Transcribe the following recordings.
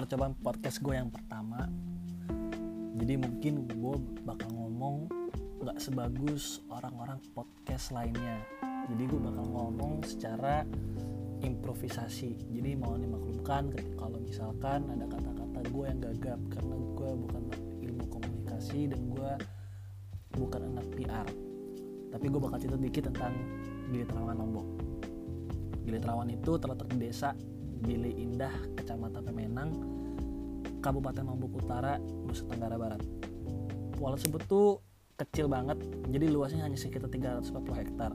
percobaan podcast gue yang pertama. Jadi mungkin gue bakal ngomong nggak sebagus orang-orang podcast lainnya. Jadi gue bakal ngomong secara improvisasi. Jadi mau dimaklumkan kalau misalkan ada kata-kata gue yang gagap karena gue bukan ilmu komunikasi dan gue bukan anak PR tapi gue bakal cerita dikit tentang Gili Trawangan Lombok Gili Trawangan itu terletak di desa Gili Indah, Kecamatan Pemenang, Kabupaten Lombok Utara, Nusa Tenggara Barat. Pulau tersebut kecil banget, jadi luasnya hanya sekitar 340 hektar.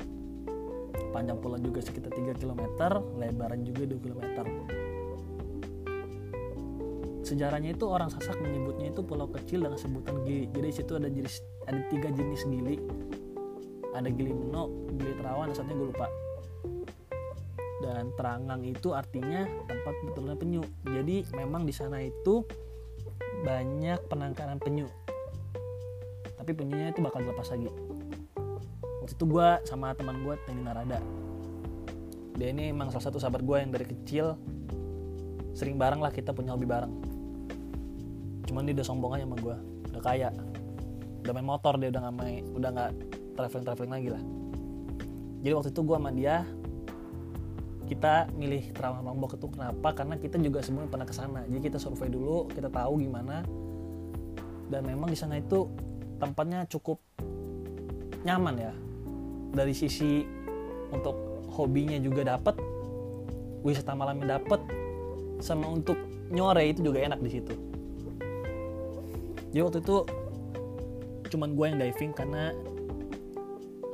Panjang pulau juga sekitar 3 km, lebaran juga 2 km. Sejarahnya itu orang Sasak menyebutnya itu pulau kecil dengan sebutan gili. Jadi situ ada jenis ada tiga jenis gili. Ada gili meno, gili terawan, dan satunya gue lupa dan terangang itu artinya tempat betulnya penyu. Jadi memang di sana itu banyak penangkaran penyu. Tapi penyunya itu bakal dilepas lagi. Waktu itu gue sama teman gue Teni Narada. Dia ini emang salah satu sahabat gue yang dari kecil sering bareng lah kita punya hobi bareng. Cuman dia udah sombong aja sama gue udah kaya. Udah main motor dia udah nggak main udah nggak traveling traveling lagi lah. Jadi waktu itu gue sama dia kita milih Terawang Lombok itu kenapa? Karena kita juga semuanya pernah ke sana. Jadi kita survei dulu kita tahu gimana. Dan memang di sana itu tempatnya cukup nyaman ya. Dari sisi untuk hobinya juga dapat wisata malamnya dapat sama untuk nyore itu juga enak di situ. Jadi waktu itu cuman gue yang diving karena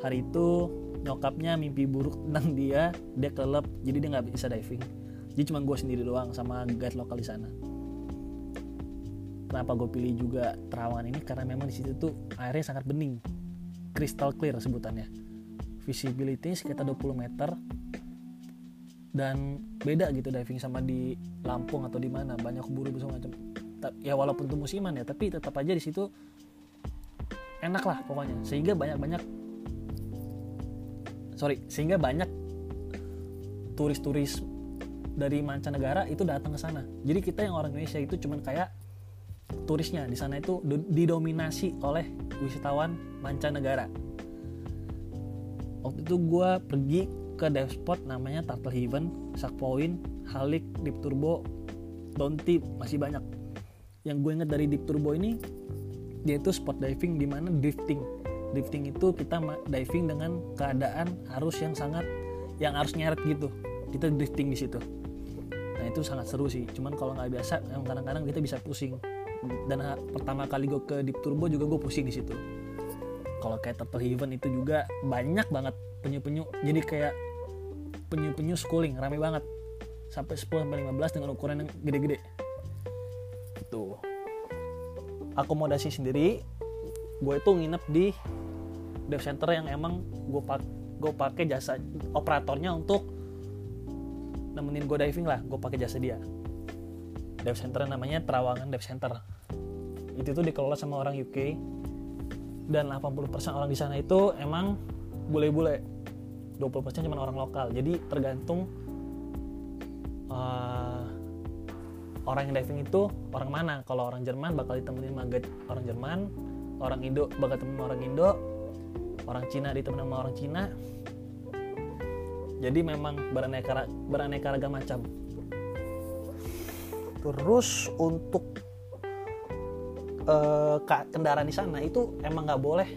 hari itu nyokapnya mimpi buruk tentang dia dia kelep jadi dia nggak bisa diving. Jadi cuma gue sendiri doang sama guide lokal di sana. Kenapa gue pilih juga terawangan ini? Karena memang di situ tuh airnya sangat bening. Crystal clear sebutannya. Visibility sekitar 20 meter. Dan beda gitu diving sama di Lampung atau di mana. Banyak buru semua macam. Ya walaupun itu musiman ya tapi tetap aja di situ enak lah pokoknya. Sehingga banyak-banyak sorry sehingga banyak turis-turis dari mancanegara itu datang ke sana. Jadi kita yang orang Indonesia itu cuman kayak turisnya di sana itu didominasi oleh wisatawan mancanegara. Waktu itu gue pergi ke dive spot namanya Turtle Heaven, Shark Point, Halik, Deep Turbo, Donti masih banyak. Yang gue inget dari Deep Turbo ini dia itu spot diving di mana drifting drifting itu kita diving dengan keadaan arus yang sangat yang harus nyeret gitu. Kita drifting di situ. Nah itu sangat seru sih. Cuman kalau nggak biasa yang kadang-kadang kita bisa pusing. Dan pertama kali gue ke deep turbo juga gue pusing di situ. Kalau kayak turtle heaven itu juga banyak banget penyu-penyu. Jadi kayak penyu-penyu schooling rame banget. Sampai 10 sampai 15 dengan ukuran yang gede-gede. Itu akomodasi sendiri gue itu nginep di dive center yang emang gue pak gue pakai jasa operatornya untuk nemenin gue diving lah gue pakai jasa dia. Dive center namanya Terawangan Dive Center. Itu tuh dikelola sama orang UK dan 80% orang di sana itu emang bule-bule. 20% cuma orang lokal. Jadi tergantung uh, orang yang diving itu orang mana. Kalau orang Jerman bakal ditemenin maget orang Jerman orang Indo bakal temen orang Indo orang Cina ditemen sama orang Cina. Jadi memang beraneka beraneka ragam macam. Terus untuk uh, kendaraan di sana itu emang nggak boleh.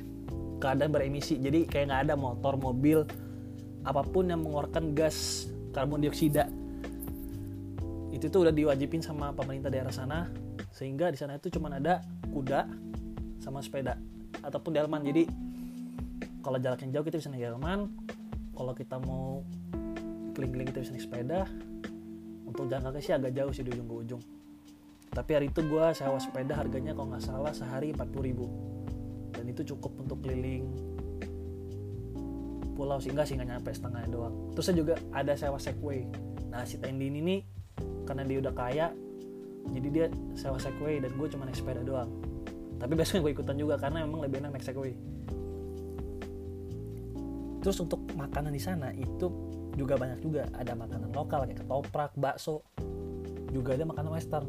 Keadaan beremisi. Jadi kayak nggak ada motor mobil apa pun yang mengeluarkan gas karbon dioksida. Itu tuh udah diwajibin sama pemerintah daerah sana. Sehingga di sana itu cuma ada kuda sama sepeda ataupun delman. Jadi kalau jarak yang jauh kita bisa naik delman kalau kita mau keliling-keliling kita bisa naik sepeda untuk jalan kaki sih agak jauh sih di ujung ke ujung tapi hari itu gue sewa sepeda harganya kalau nggak salah sehari 40 ribu. Dan itu cukup untuk keliling pulau sehingga sih nggak nyampe setengahnya doang. Terus saya juga ada sewa segway. Nah si Tendi ini karena dia udah kaya jadi dia sewa segway dan gue cuma naik sepeda doang. Tapi besoknya gue ikutan juga karena memang lebih enak naik segway terus untuk makanan di sana itu juga banyak juga. Ada makanan lokal kayak ketoprak bakso juga ada makanan western.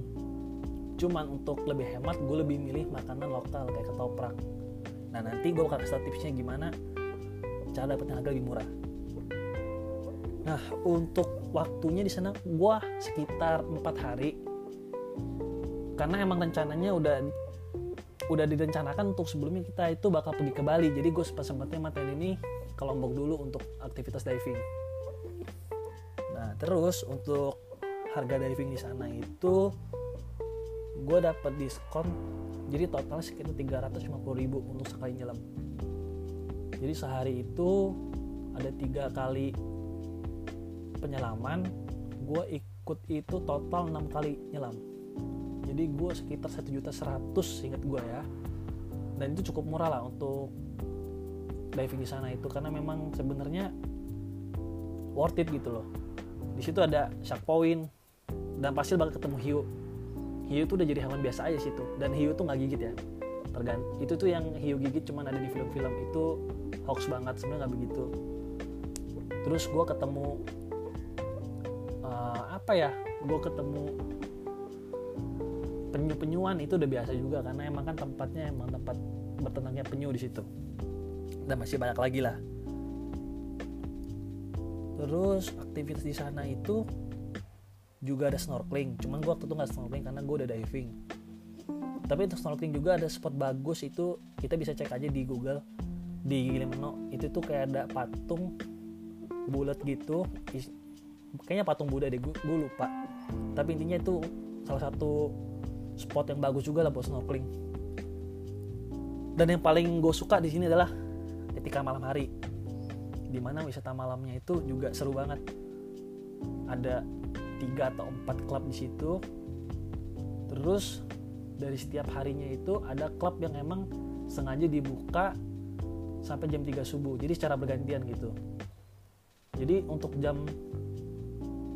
Cuman untuk lebih hemat gue lebih milih makanan lokal kayak ketoprak. Nah nanti gue bakal kasih tipsnya gimana cara dapetnya harga lebih murah. Nah untuk waktunya di sana gue sekitar empat hari. Karena emang rencananya udah udah direncanakan untuk sebelumnya kita itu bakal pergi ke Bali. Jadi gue sempat sempatnya matain ini ke Lombok dulu untuk aktivitas diving. Nah terus untuk harga diving di sana itu gue dapat diskon jadi total sekitar 350 ribu untuk sekali nyelam. Jadi sehari itu ada tiga kali penyelaman gue ikut itu total 6 kali nyelam. Jadi gue sekitar satu juta seratus ingat gue ya. Dan itu cukup murah lah untuk diving di sana itu karena memang sebenarnya worth it gitu loh. Di situ ada shark point dan pasti bakal ketemu hiu hiu tuh udah jadi hewan biasa aja situ dan hiu tuh nggak gigit ya tergant itu tuh yang hiu gigit cuman ada di film-film itu hoax banget sebenarnya nggak begitu. Terus gue ketemu uh, apa ya gue ketemu penyu-penyuan itu udah biasa juga karena emang kan tempatnya emang tempat bertenangnya penyu di situ dan masih banyak lagi lah. Terus aktivitas di sana itu juga ada snorkeling. Cuman gue waktu itu nggak snorkeling karena gue udah diving. Tapi untuk snorkeling juga ada spot bagus itu kita bisa cek aja di Google di Gilimeno itu tuh kayak ada patung bulat gitu. Kayaknya patung Buddha deh gue lupa. Tapi intinya itu salah satu spot yang bagus juga lah buat snorkeling. Dan yang paling gue suka di sini adalah ketika malam hari. Di mana wisata malamnya itu juga seru banget. Ada tiga atau empat klub di situ. Terus dari setiap harinya itu ada klub yang emang sengaja dibuka sampai jam 3 subuh. Jadi secara bergantian gitu. Jadi untuk jam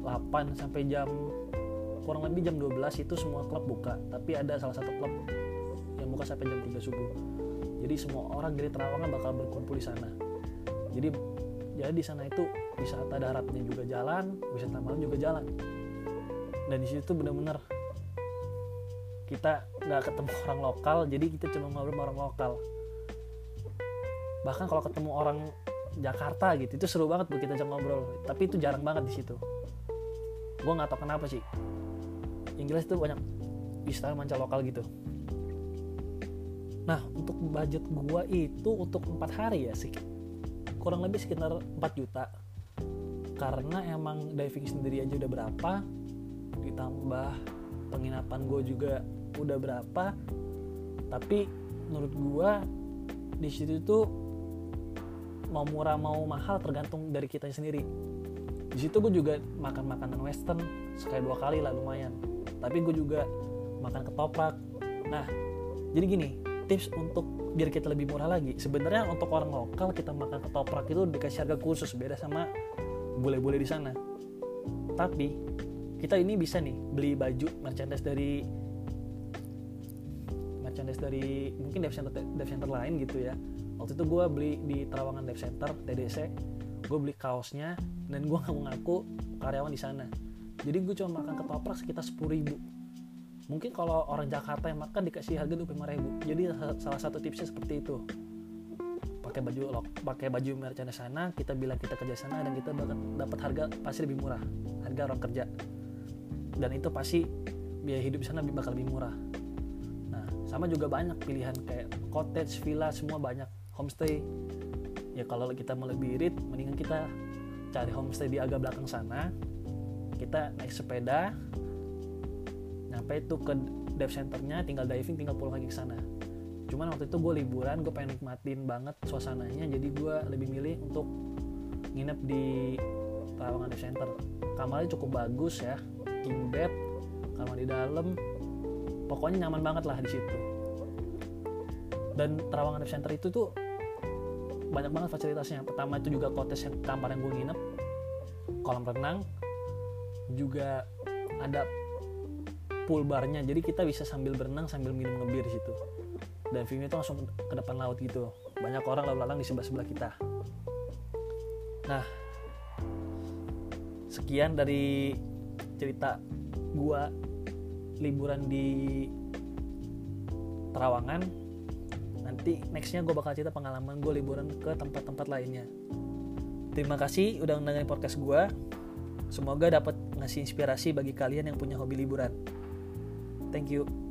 8 sampai jam kurang lebih jam 12 itu semua klub buka. Tapi ada salah satu klub yang buka sampai jam 3 subuh jadi semua orang dari Terawangan bakal berkumpul di sana. Jadi jadi di sana itu wisata daratnya juga jalan wisata malam juga jalan. Dan di situ benar-benar kita nggak ketemu orang lokal jadi kita cuma ngobrol sama orang lokal. Bahkan kalau ketemu orang Jakarta gitu itu seru banget buat kita ngobrol. Tapi itu jarang banget di situ. Gue nggak tahu kenapa sih. Inggris itu banyak wisata manca lokal gitu nah untuk budget gua itu untuk empat hari ya sih kurang lebih sekitar 4 juta. Karena emang diving sendiri aja udah berapa ditambah penginapan gue juga udah berapa. Tapi menurut gue di situ tuh mau murah mau mahal tergantung dari kita sendiri. Di situ gue juga makan makanan western sekali dua kali lah lumayan. Tapi gue juga makan ketoprak. Nah jadi gini tips untuk biar kita lebih murah lagi. Sebenarnya untuk orang lokal kita makan ketoprak itu dikasih harga khusus beda sama bule-bule di sana. Tapi kita ini bisa nih beli baju merchandise dari merchandise dari mungkin dev center dev center lain gitu ya. Waktu itu gue beli di Terawangan Dev Center TDC gue beli kaosnya dan gue ngaku ngaku karyawan di sana. Jadi gue cuma makan ketoprak sekitar sepuluh ribu mungkin kalau orang Jakarta yang makan dikasih harga 25 ribu. Jadi salah satu tipsnya seperti itu. Pakai baju pakai baju merchandise sana kita bilang kita kerja sana dan kita bakal dapat harga pasti lebih murah. Harga orang kerja. Dan itu pasti biaya hidup sana bakal lebih murah. Nah sama juga banyak pilihan kayak cottage villa semua banyak. Homestay. Ya kalau kita mau lebih irit mendingan kita cari homestay di agak belakang sana. Kita naik sepeda nyampe itu ke dive centernya tinggal diving tinggal pulang lagi ke sana? Cuman waktu itu gue liburan gue pengen nikmatin banget suasananya jadi gue lebih milih untuk nginep di Terawangan Dive Center. Kamarnya cukup bagus ya king bed kamar di dalam pokoknya nyaman banget lah di situ. Dan Terawangan Dive Center itu tuh banyak banget fasilitasnya. Pertama itu juga cottage yang kamar yang gue nginep kolam renang juga ada pool barnya. Jadi kita bisa sambil berenang sambil minum ngebir di situ. Dan viewnya itu langsung ke depan laut gitu. Banyak orang lalu lalang di sebelah sebelah kita. Nah sekian dari cerita gua liburan di Terawangan nanti nextnya gue bakal cerita pengalaman gue liburan ke tempat-tempat lainnya. Terima kasih udah dengerin podcast gue semoga dapat ngasih inspirasi bagi kalian yang punya hobi liburan thank you